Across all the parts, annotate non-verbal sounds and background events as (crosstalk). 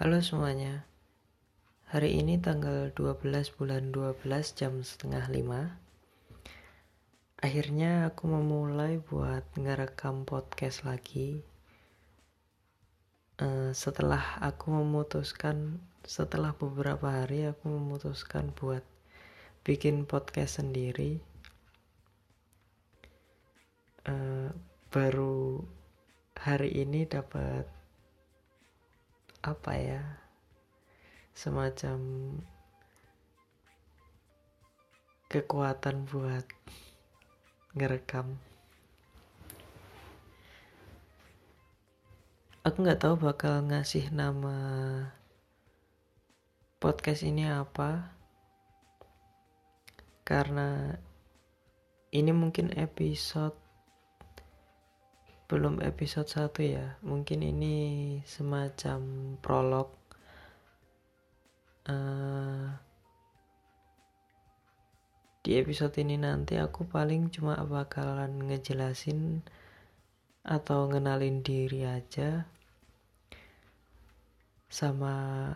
Halo semuanya. Hari ini tanggal 12 bulan 12 jam setengah 5 Akhirnya aku memulai buat ngerekam podcast lagi. Uh, Setelah aku memutuskan Setelah beberapa hari aku memutuskan buat Bikin podcast sendiri. Uh, Baru hari ini dapat apa ya semacam kekuatan buat ngerekam. Aku nggak tahu bakal ngasih nama podcast ini apa karena ini mungkin episode belum episode 1 ya. Mungkin ini semacam prolog uh, di episode ini nanti aku paling cuma bakalan ngejelasin atau ngenalin diri aja sama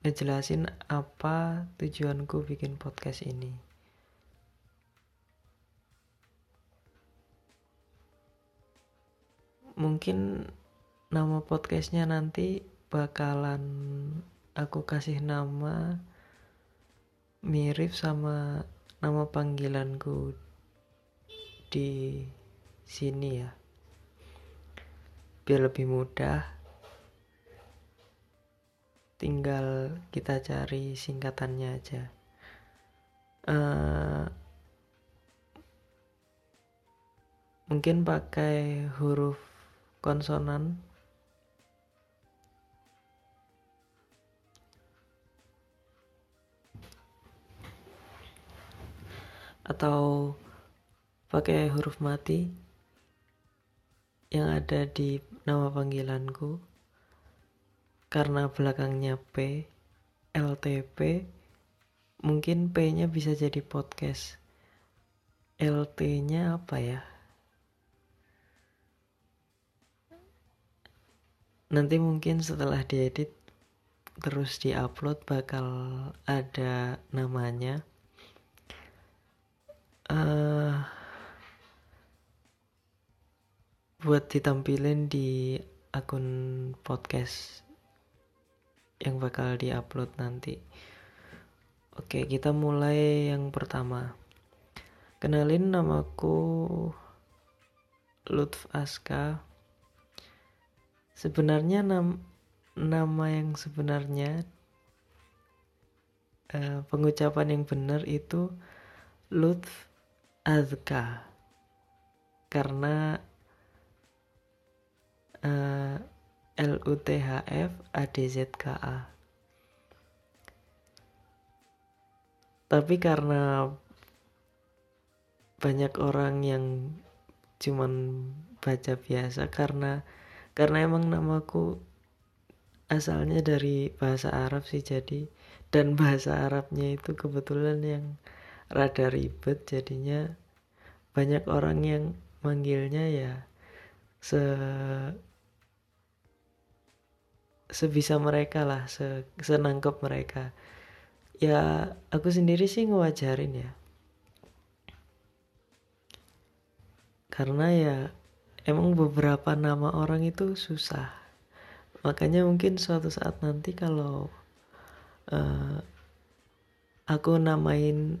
ngejelasin apa tujuanku bikin podcast ini mungkin nama podcastnya nanti bakalan aku kasih nama mirip sama nama panggilanku di sini ya. Biar lebih mudah. Tinggal kita cari singkatannya aja. Uh, mungkin pakai huruf konsonan. Atau pakai huruf mati yang ada di nama panggilanku. Karena belakangnya P LTP mungkin P-nya bisa jadi podcast. LT-nya apa ya nanti mungkin setelah diedit terus diupload bakal ada namanya. Uh, buat ditampilin di akun podcast yang bakal diupload nanti. Oke kita mulai yang pertama. Kenalin namaku Lutf Aska sebenarnya nam nama yang sebenarnya uh, pengucapan yang benar itu Lutf Azka. Karena uh, L U T H F A D Z K A. Tapi karena banyak orang yang cuman baca biasa karena karena emang namaku asalnya dari bahasa Arab sih jadi dan bahasa Arabnya itu kebetulan yang rada ribet jadinya banyak orang yang manggilnya ya se sebisa mereka lah se senangkep mereka. Ya aku sendiri sih ngewajarin ya. Karena ya emang beberapa nama orang itu susah. Makanya mungkin suatu saat nanti kalau uh, aku namain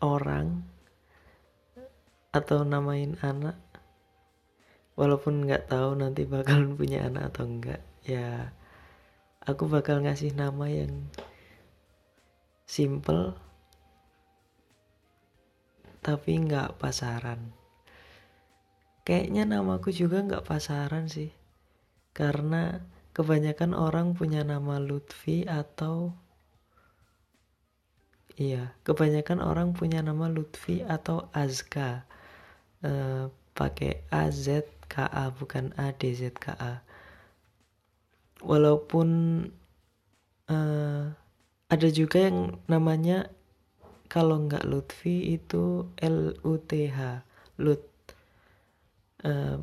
orang atau namain anak walaupun nggak tahu nanti bakalan (laughs) punya anak atau enggak ya aku bakal ngasih nama yang simple tapi nggak pasaran kayaknya namaku juga nggak pasaran sih. Karena kebanyakan orang punya nama Lutfi atau iya kebanyakan orang punya nama Lutfi atau Azka. E, pakai A Z K A bukan A D Z K A. Walaupun e, ada juga yang namanya kalau nggak Lutfi itu L U T H Lut uh,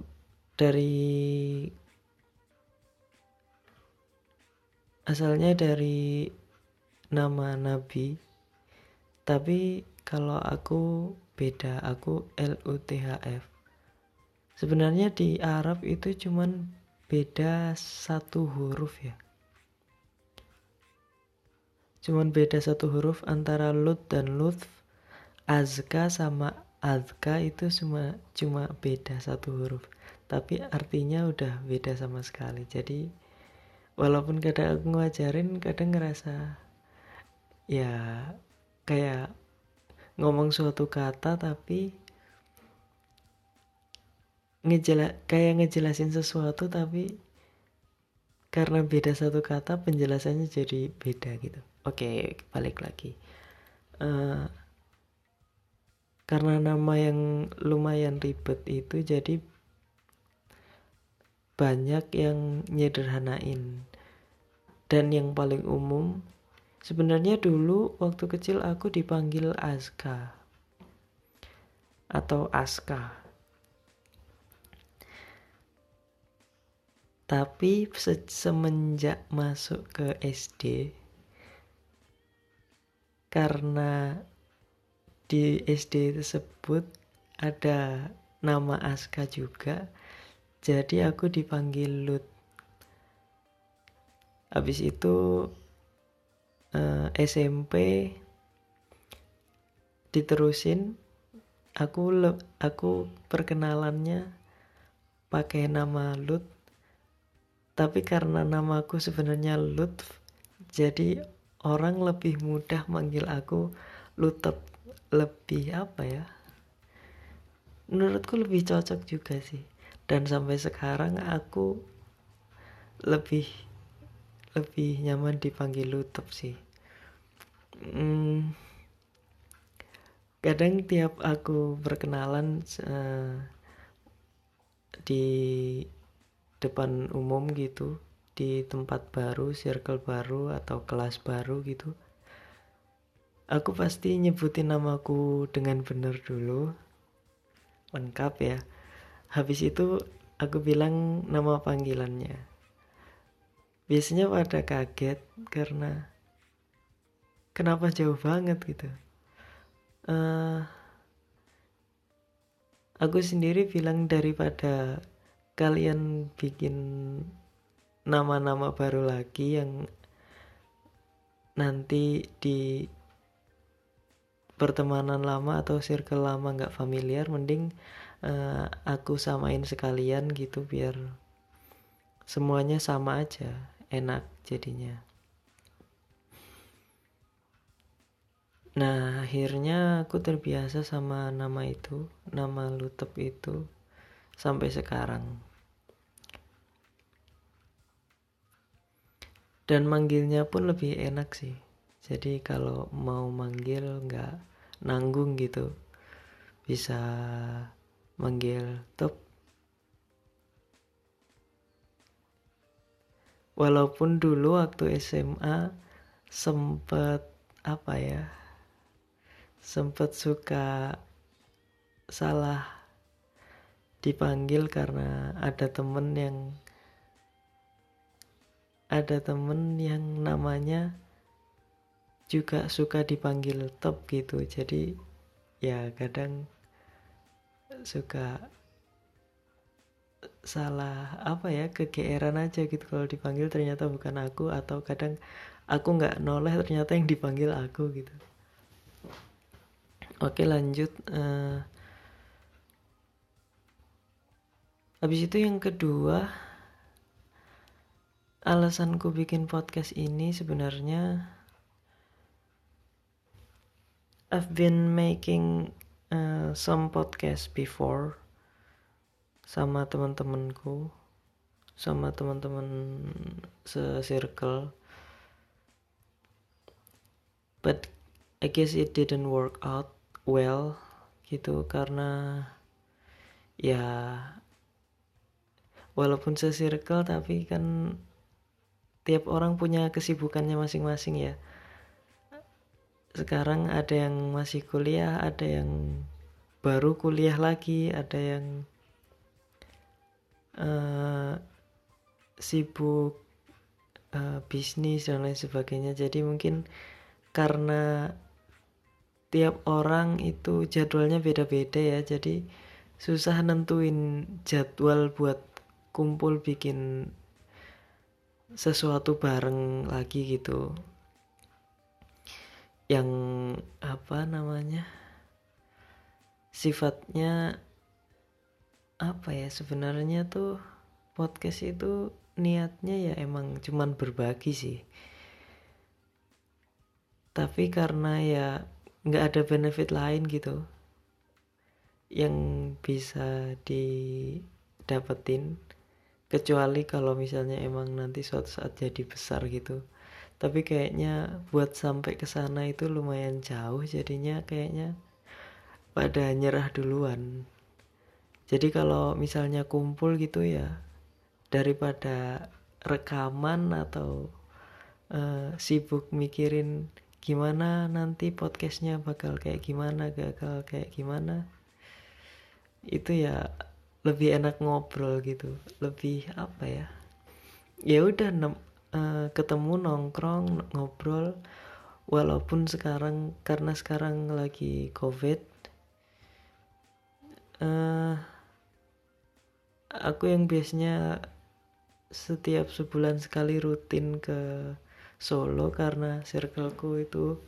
dari asalnya dari nama nabi tapi kalau aku beda aku LUTHF sebenarnya di Arab itu cuman beda satu huruf ya. Cuman beda satu huruf antara lut dan lutf azka sama azka itu cuma cuma beda satu huruf. Tapi artinya udah beda sama sekali. Jadi walaupun kadang aku ngajarin kadang ngerasa ya kayak ngomong suatu kata tapi ngejela kayak ngejelasin sesuatu tapi karena beda satu kata penjelasannya jadi beda gitu. Oke balik lagi. Uh, karena nama yang lumayan ribet itu jadi banyak yang nyederhanain dan yang paling umum Sebenarnya dulu waktu kecil aku dipanggil Aska atau Aska. Tapi se semenjak masuk ke SD karena di SD tersebut ada nama Aska juga, jadi aku dipanggil Lut. Habis itu eh, SMP diterusin. Aku aku perkenalannya pakai nama Lut. Tapi karena namaku sebenarnya Lutf jadi orang lebih mudah manggil aku Lutep lebih apa ya? Menurutku lebih cocok juga sih. Dan sampai sekarang aku lebih lebih nyaman dipanggil Lutep sih. Hmm, kadang tiap aku berkenalan uh, di depan umum gitu di tempat baru, circle baru atau kelas baru gitu aku pasti nyebutin namaku dengan benar dulu. Lengkap ya. Habis itu aku bilang nama panggilannya. Biasanya pada kaget karena kenapa jauh banget? gitu. Uh, aku sendiri bilang daripada kalian bikin nama-nama baru lagi yang nanti di pertemanan lama atau circle lama nggak familiar mending uh, aku samain sekalian gitu biar semuanya sama aja enak jadinya. Nah akhirnya aku terbiasa sama nama itu nama Lutep itu sampai sekarang. Dan manggilnya pun lebih enak sih jadi kalau mau manggil nggak nanggung gitu. Bisa manggil top walaupun dulu waktu SMA sempet apa ya sempet suka salah dipanggil karena ada temen yang ada temen yang namanya juga suka dipanggil top gitu. Jadi ya kadang suka salah apa ya kegeeran aja gitu kalau dipanggil ternyata bukan aku atau kadang aku nggak noleh ternyata yang dipanggil aku gitu. Oke lanjut uh, habis itu yang kedua alasanku bikin podcast ini sebenarnya I've been making uh, some podcast before sama teman-temanku sama teman-teman se-circle but I guess it didn't work out well gitu karena ya walaupun se-circle tapi kan tiap orang punya kesibukannya masing-masing ya sekarang ada yang masih kuliah ada yang baru kuliah lagi ada yang uh, sibuk uh, bisnis dan lain sebagainya. Jadi mungkin karena tiap orang itu jadwalnya beda-beda ya jadi susah nentuin jadwal buat kumpul bikin sesuatu bareng lagi gitu yang apa namanya sifatnya apa ya sebenarnya tuh podcast itu niatnya ya emang cuman berbagi sih. Tapi karena ya nggak ada benefit lain gitu yang bisa didapetin kecuali kalau misalnya emang nanti suatu saat jadi besar gitu tapi kayaknya buat sampai ke sana itu lumayan jauh jadinya kayaknya. Pada nyerah duluan. Jadi kalau misalnya kumpul gitu ya daripada rekaman atau uh, sibuk mikirin gimana nanti podcastnya bakal kayak gimana gagal kayak gimana itu ya lebih enak ngobrol gitu. Lebih apa ya? Ya udah uh, ketemu nongkrong ngobrol. Walaupun sekarang karena sekarang lagi covid uh, aku yang biasanya setiap sebulan sekali rutin ke Solo karena circleku itu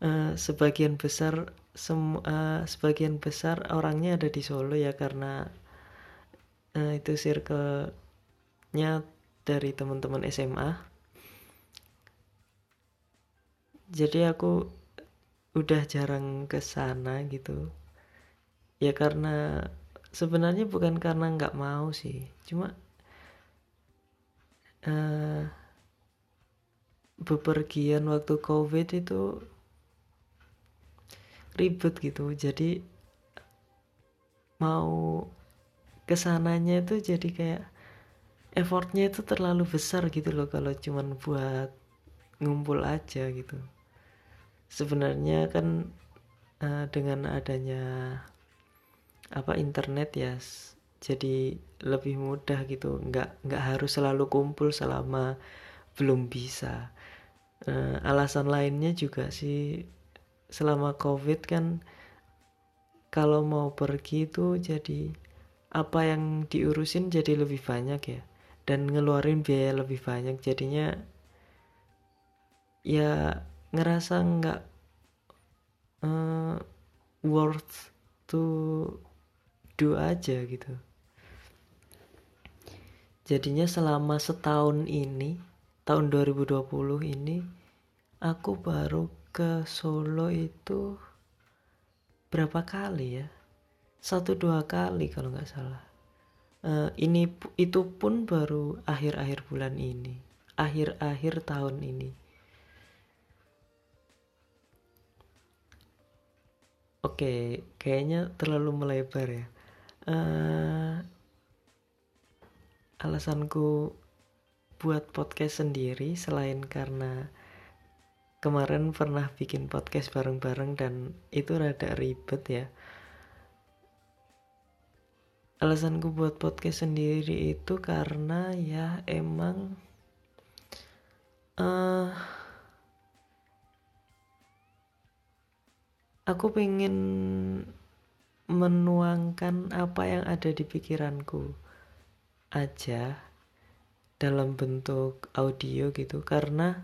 uh, sebagian besar sem uh, sebagian besar orangnya ada di Solo ya karena uh, itu circle-nya dari teman-teman SMA jadi aku udah jarang ke sana gitu. Ya karena sebenarnya bukan karena nggak mau sih. Cuma uh, bepergian waktu covid itu ribet gitu. Jadi mau ke sananya itu jadi kayak effortnya itu terlalu besar gitu loh kalau cuman buat ngumpul aja gitu. Sebenarnya kan uh, dengan adanya apa internet ya jadi lebih mudah gitu. Nggak nggak harus selalu kumpul selama belum bisa. Uh, alasan lainnya juga sih selama covid kan kalau mau pergi itu jadi apa yang diurusin jadi lebih banyak ya dan ngeluarin biaya lebih banyak. Jadinya ya ngerasa nggak uh, worth to do aja gitu. Jadinya selama setahun ini tahun 2020 ini aku baru ke Solo itu berapa kali ya? Satu dua kali kalau nggak salah uh, ini itu pun baru akhir-akhir bulan ini. Akhir-akhir tahun ini. Oke, kayaknya terlalu melebar ya. Uh, alasanku buat podcast sendiri selain karena kemarin pernah bikin podcast bareng-bareng dan itu rada ribet ya alasanku buat podcast sendiri itu karena ya emang uh, aku pengen menuangkan apa yang ada di pikiranku aja dalam bentuk audio gitu. Karena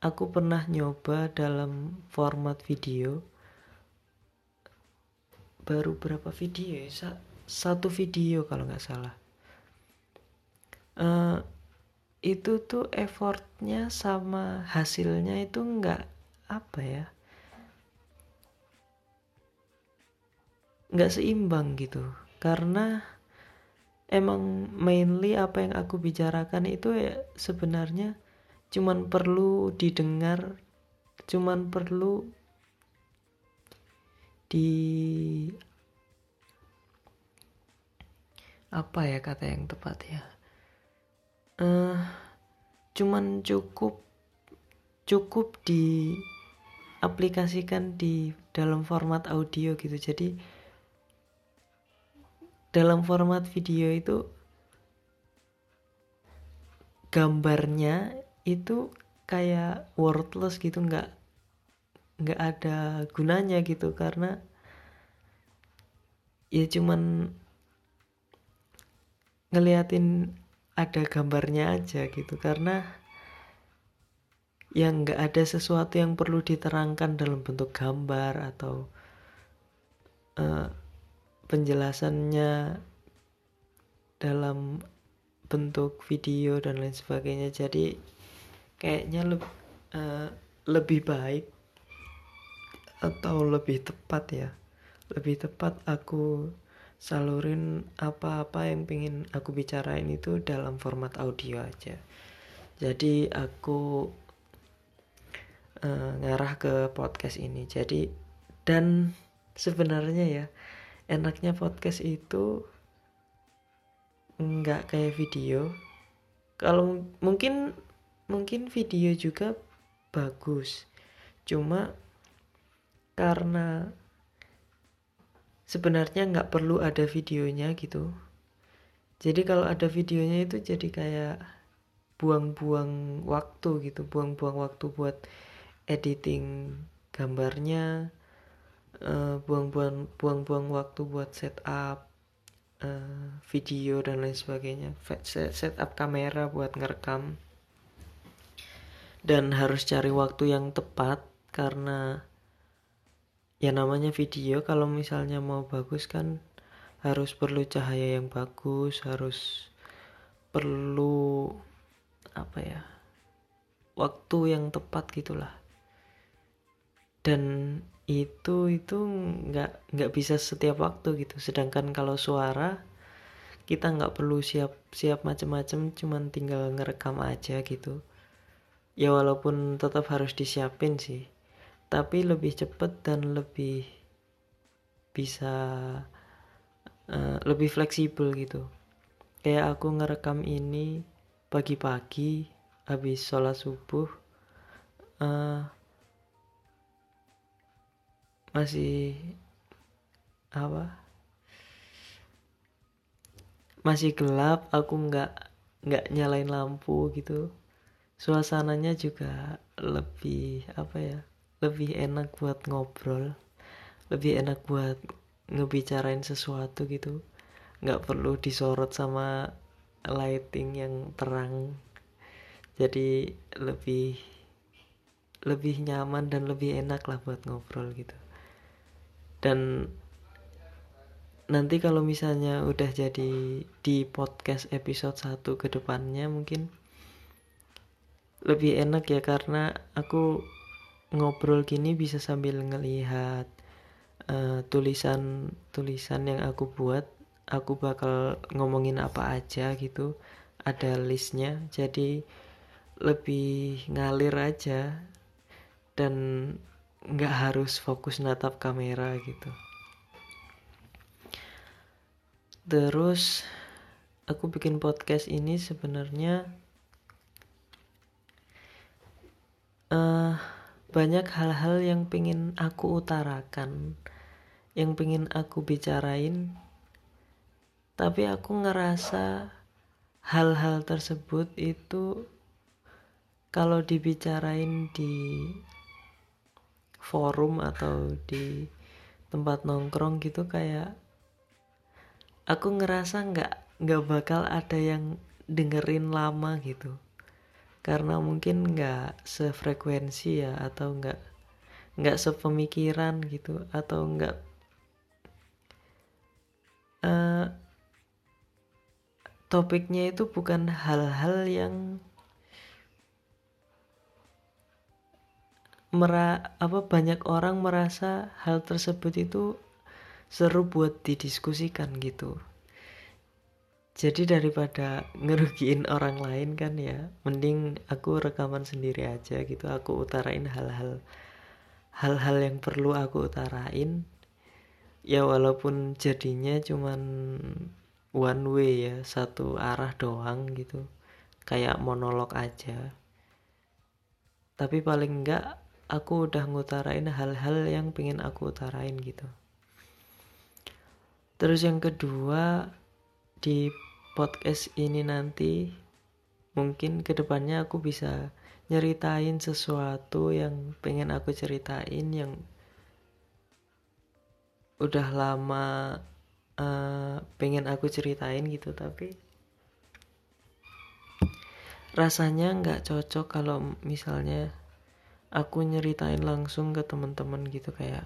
aku pernah nyoba dalam format video baru berapa video ya? Satu video kalau nggak salah. Uh, itu tuh effortnya sama hasilnya itu nggak apa ya? Nggak seimbang gitu. Karena emang mainly apa yang aku bicarakan itu ya sebenarnya cuman perlu didengar cuman perlu di apa ya kata yang tepat ya? Uh, cuman cukup cukup di aplikasikan di dalam format audio gitu. Jadi dalam format video itu gambarnya itu kayak worthless gitu nggak nggak ada gunanya gitu karena ya cuman ngeliatin ada gambarnya aja gitu. Karena yang nggak ada sesuatu yang perlu diterangkan dalam bentuk gambar atau uh, penjelasannya dalam bentuk video dan lain sebagainya. Jadi kayaknya le uh, lebih baik atau lebih tepat ya? Lebih tepat aku salurin apa-apa yang pengen aku bicarain itu dalam format audio aja. Jadi aku uh, ngarah ke podcast ini. Jadi dan sebenarnya ya enaknya podcast itu nggak kayak video. Kalau mungkin mungkin video juga bagus. Cuma karena sebenarnya nggak perlu ada videonya gitu. Jadi kalau ada videonya itu jadi kayak buang-buang waktu gitu. Buang-buang waktu buat editing gambarnya uh, buang-buang buang-buang waktu buat setup uh, video dan lain sebagainya. Setup kamera buat ngerekam. Dan harus cari waktu yang tepat karena ya namanya video kalau misalnya mau bagus kan harus perlu cahaya yang bagus harus perlu apa ya waktu yang tepat gitulah. Dan itu itu nggak nggak bisa setiap waktu gitu. Sedangkan kalau suara kita nggak perlu siap siap macam-macam cuman tinggal ngerekam aja gitu. Ya walaupun tetap harus disiapin sih tapi lebih cepet dan lebih bisa uh, lebih fleksibel gitu. Kayak aku ngerekam ini pagi-pagi habis sholat subuh uh, masih apa? Masih gelap aku nggak nggak nyalain lampu gitu. Suasananya juga lebih apa ya lebih enak buat ngobrol lebih enak buat ngebicarain sesuatu gitu. Nggak perlu disorot sama lighting yang terang. Jadi lebih lebih nyaman dan lebih enak lah buat ngobrol gitu. Dan nanti kalau misalnya udah jadi di podcast episode 1 ke depannya mungkin lebih enak ya karena aku ngobrol gini bisa sambil ngelihat uh, tulisan tulisan yang aku buat aku bakal ngomongin apa aja gitu. Ada listnya jadi lebih ngalir aja dan nggak harus fokus natap kamera gitu. Terus aku bikin podcast ini sebenarnya uh, banyak hal-hal yang pengen aku utarakan yang pengen aku bicarain tapi aku ngerasa hal-hal tersebut itu kalau dibicarain di forum atau di tempat nongkrong gitu kayak aku ngerasa nggak nggak bakal ada yang dengerin lama gitu karena mungkin nggak sefrekuensi ya atau nggak nggak sepemikiran gitu atau nggak uh, topiknya itu bukan hal-hal yang mera apa banyak orang merasa hal tersebut itu seru buat didiskusikan gitu jadi daripada ngerugiin orang lain kan ya mending aku rekaman sendiri aja gitu. Aku utarain hal-hal hal-hal yang perlu aku utarain. Ya walaupun jadinya cuman one way ya satu arah doang gitu. Kayak monolog aja. Tapi paling enggak aku udah ngutarain hal-hal yang pengen aku utarain gitu. Terus yang kedua di podcast ini nanti mungkin ke depannya aku bisa nyeritain sesuatu yang pengen aku ceritain yang udah lama uh, pengen aku ceritain gitu. Tapi rasanya nggak cocok kalau misalnya aku nyeritain langsung ke teman-teman gitu kayak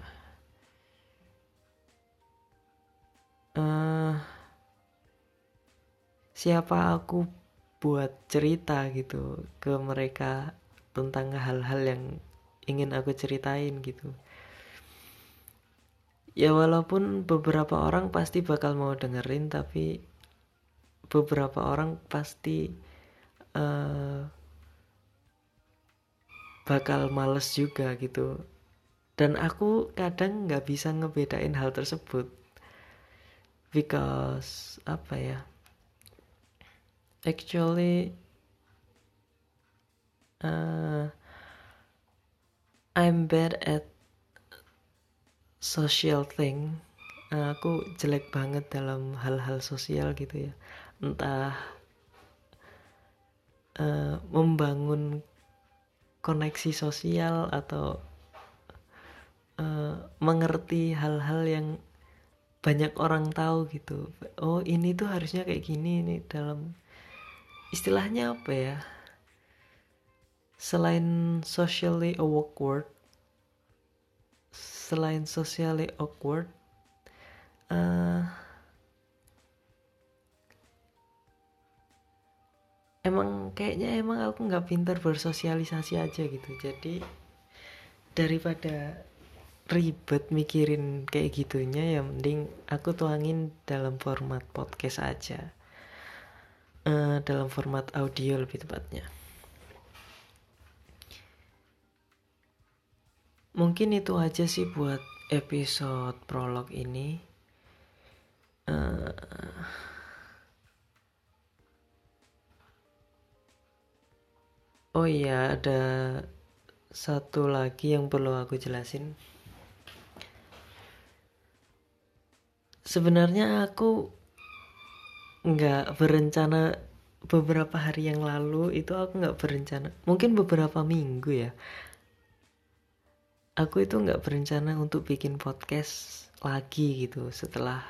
uh, siapa aku buat cerita gitu ke mereka tentang hal-hal yang ingin aku ceritain gitu. Ya walaupun beberapa orang pasti bakal mau dengerin tapi beberapa orang pasti uh, bakal males juga gitu. Dan aku kadang nggak bisa ngebedain hal tersebut. Because apa ya actually uh, I'm bad at social thing. Uh, aku jelek banget dalam hal-hal sosial gitu ya. Entah uh, membangun koneksi sosial atau uh, mengerti hal-hal yang banyak orang tahu gitu. Oh ini tuh harusnya kayak gini nih dalam istilahnya apa ya? Selain socially awkward selain socially awkward uh, emang kayaknya emang aku nggak pintar bersosialisasi aja gitu. Jadi daripada ribet mikirin kayak gitunya ya mending aku tuangin dalam format podcast aja uh, dalam format audio lebih tepatnya. Mungkin itu aja sih buat episode prolog ini. Uh, oh iya ada satu lagi yang perlu aku jelasin. Sebenarnya aku nggak berencana beberapa hari yang lalu itu aku nggak berencana. Mungkin beberapa minggu ya. Aku itu nggak berencana untuk bikin podcast lagi gitu setelah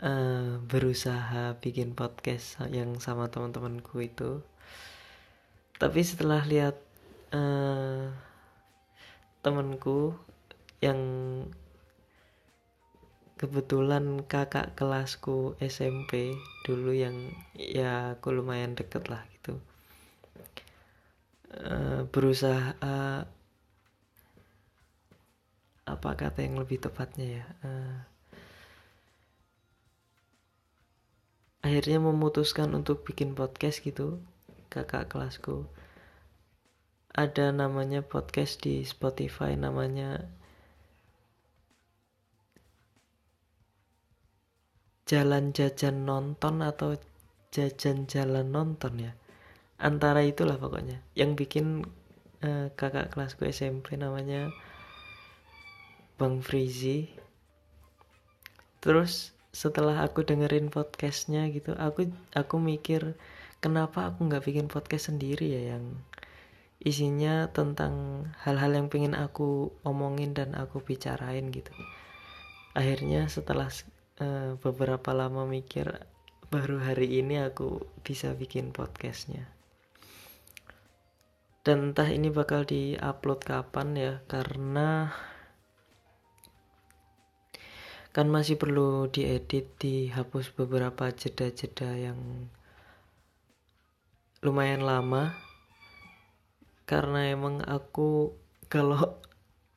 uh, berusaha bikin podcast yang sama teman-temanku itu. Tapi setelah lihat uh, temanku yang kebetulan kakak kelasku SMP dulu yang ya aku lumayan deket lah gitu. Uh, berusaha apa kata yang lebih tepatnya ya? Uh, akhirnya memutuskan untuk bikin podcast gitu kakak kelasku. Ada namanya podcast di Spotify namanya jalan jajan nonton atau jajan jalan nonton ya? Antara itulah pokoknya. Yang bikin uh, kakak kelasku SMP namanya Bang Frizi. Terus setelah aku dengerin podcastnya gitu aku aku mikir kenapa aku nggak bikin podcast sendiri ya yang isinya tentang hal-hal yang pengen aku omongin dan aku bicarain gitu. Akhirnya setelah uh, beberapa lama mikir baru hari ini aku bisa bikin podcastnya. Dan entah ini bakal diupload kapan ya karena kan masih perlu diedit dihapus beberapa jeda-jeda yang lumayan lama. Karena emang aku kalau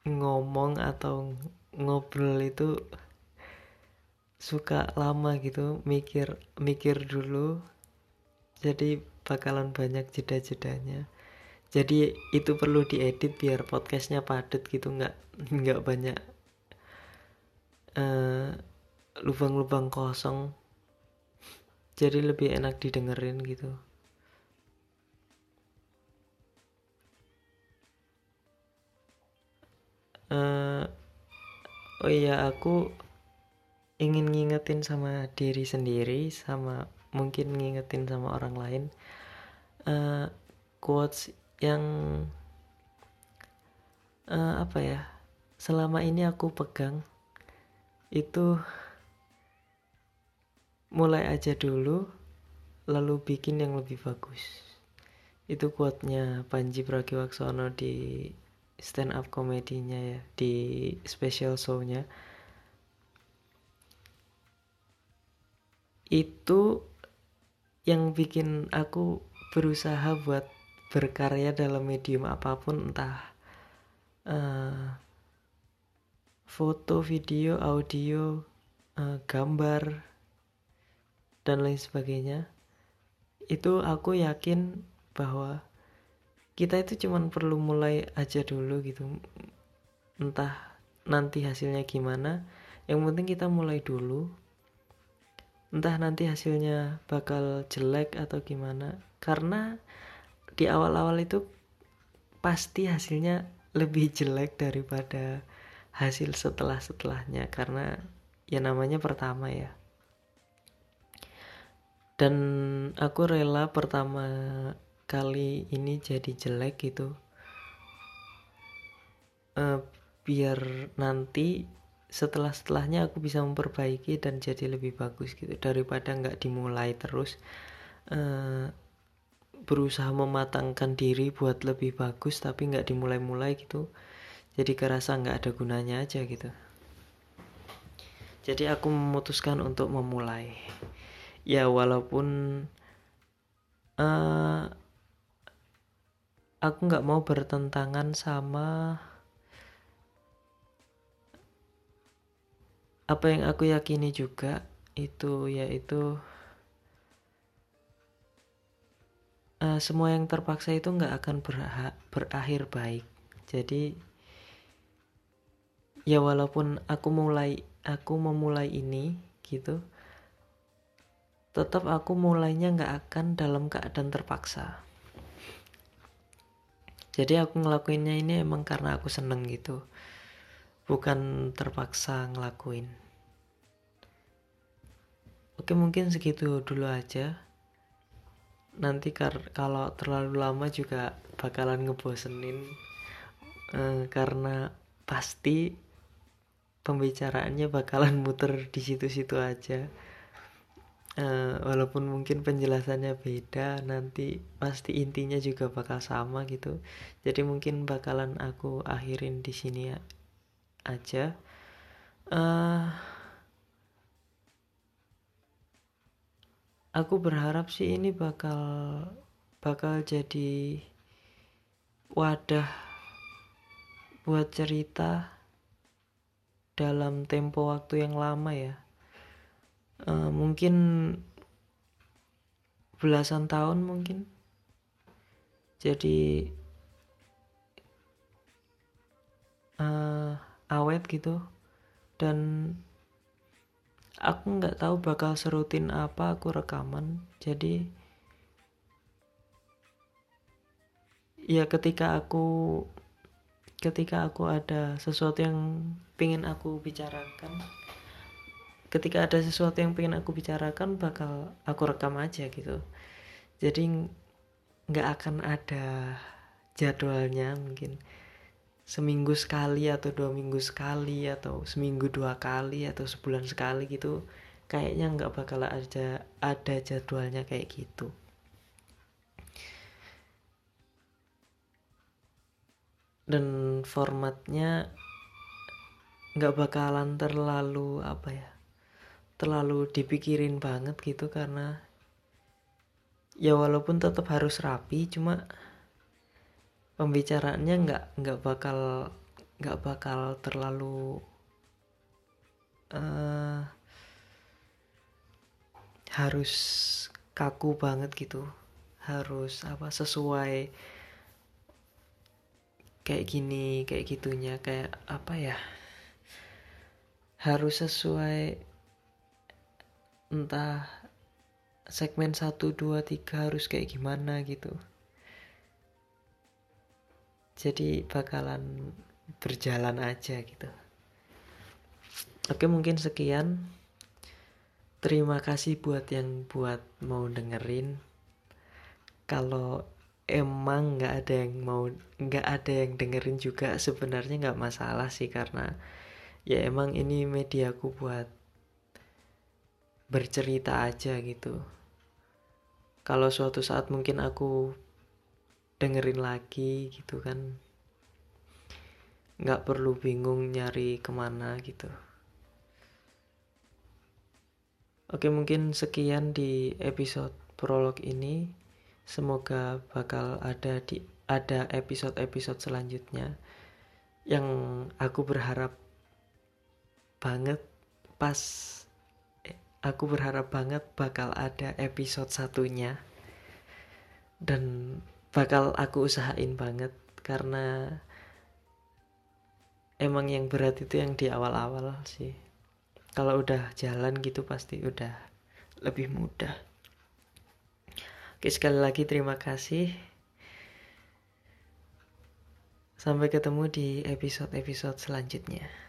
ngomong atau ngobrol itu suka lama gitu mikir mikir dulu. Jadi bakalan banyak jeda-jedanya. Jadi itu perlu diedit biar podcastnya padat gitu nggak nggak banyak eh, lubang-lubang kosong. Jadi lebih enak didengerin gitu. Uh, oh iya aku ingin ngingetin sama diri sendiri sama mungkin ngingetin sama orang lain uh, quotes yang uh, apa ya selama ini aku pegang itu mulai aja dulu lalu bikin yang lebih bagus. Itu quote-nya Panji Pragiwaksono di stand up komedinya ya di special show-nya itu yang bikin aku berusaha buat berkarya dalam medium apa pun entah uh, foto, video, audio, uh, gambar dan lain sebagainya. Itu aku yakin bahwa kita itu cuman perlu mulai aja dulu gitu. Entah nanti hasilnya gimana. Yang penting kita mulai dulu entah nanti hasilnya bakal jelek atau gimana. Karena di awal-awal itu pasti hasilnya lebih jelek daripada hasil setelah-setelahnya. Karena ya namanya pertama ya. Dan aku rela pertama kali ini jadi jelek gitu. Uh, biar nanti setelah setelahnya aku bisa memperbaiki dan jadi lebih bagus gitu. Daripada nggak dimulai terus uh, berusaha mematangkan diri buat lebih bagus tapi nggak dimulai-mulai gitu jadi kerasa nggak ada gunanya aja gitu. Jadi aku memutuskan untuk memulai. Ya walaupun uh, aku nggak mau bertentangan sama apa yang aku yakini juga itu yaitu uh, semua yang terpaksa itu nggak akan berakhir baik. Jadi ya walaupun aku mulai aku memulai ini gitu tetap aku mulainya nggak akan dalam keadaan terpaksa. Jadi aku ngelakuinnya ini emang karena aku seneng gitu bukan terpaksa ngelakuin. Oke mungkin segitu dulu aja. Nanti kalau terlalu lama juga bakalan ngebosenin uh, karena pasti pembicaraannya bakalan muter di situ-situ aja. Uh, walaupun mungkin penjelasannya beda nanti pasti intinya juga bakal sama gitu. Jadi mungkin bakalan aku akhirin di sini ya aja. Uh, aku berharap sih ini bakal bakal jadi wadah buat cerita dalam tempo waktu yang lama ya. Uh, mungkin belasan tahun mungkin. Jadi uh, awet gitu. Dan aku nggak tahu bakal serutin apa aku rekaman. Jadi ya ketika aku ketika aku ada sesuatu yang pengen aku bicarakan ketika ada sesuatu yang pengen aku bicarakan bakal aku rekam aja gitu. Jadi nggak akan ada jadwalnya mungkin seminggu sekali atau dua minggu sekali atau seminggu dua kali atau sebulan sekali gitu kayaknya nggak bakal ada ada jadwalnya kayak gitu. Dan formatnya nggak bakalan terlalu apa ya terlalu dipikirin banget gitu karena ya walaupun tetap harus rapi cuma pembicaraannya nggak nggak bakal nggak bakal terlalu uh, harus kaku banget gitu. Harus apa sesuai kayak gini kayak gitunya kayak apa ya harus sesuai entah segmen 1, 2, 3 harus kayak gimana gitu jadi bakalan berjalan aja gitu. Oke mungkin sekian. Terima kasih buat yang buat mau dengerin. Kalau emang nggak ada yang mau nggak ada yang dengerin juga sebenarnya nggak masalah sih karena ya emang ini mediaku buat bercerita aja gitu. Kalau suatu saat mungkin aku dengerin lagi gitu kan. Nggak perlu bingung nyari ke mana gitu. Oke mungkin sekian di episode prolog ini. Semoga bakal ada di ada episode-episode selanjutnya yang aku berharap banget pas eh, aku berharap banget bakal ada episode satunya. Dan bakal aku usahain banget karena emang yang berat itu yang di awal-awal sih. Kalau udah jalan gitu pasti udah lebih mudah. Oke sekali lagi terima kasih. Sampai ketemu di episode-episode selanjutnya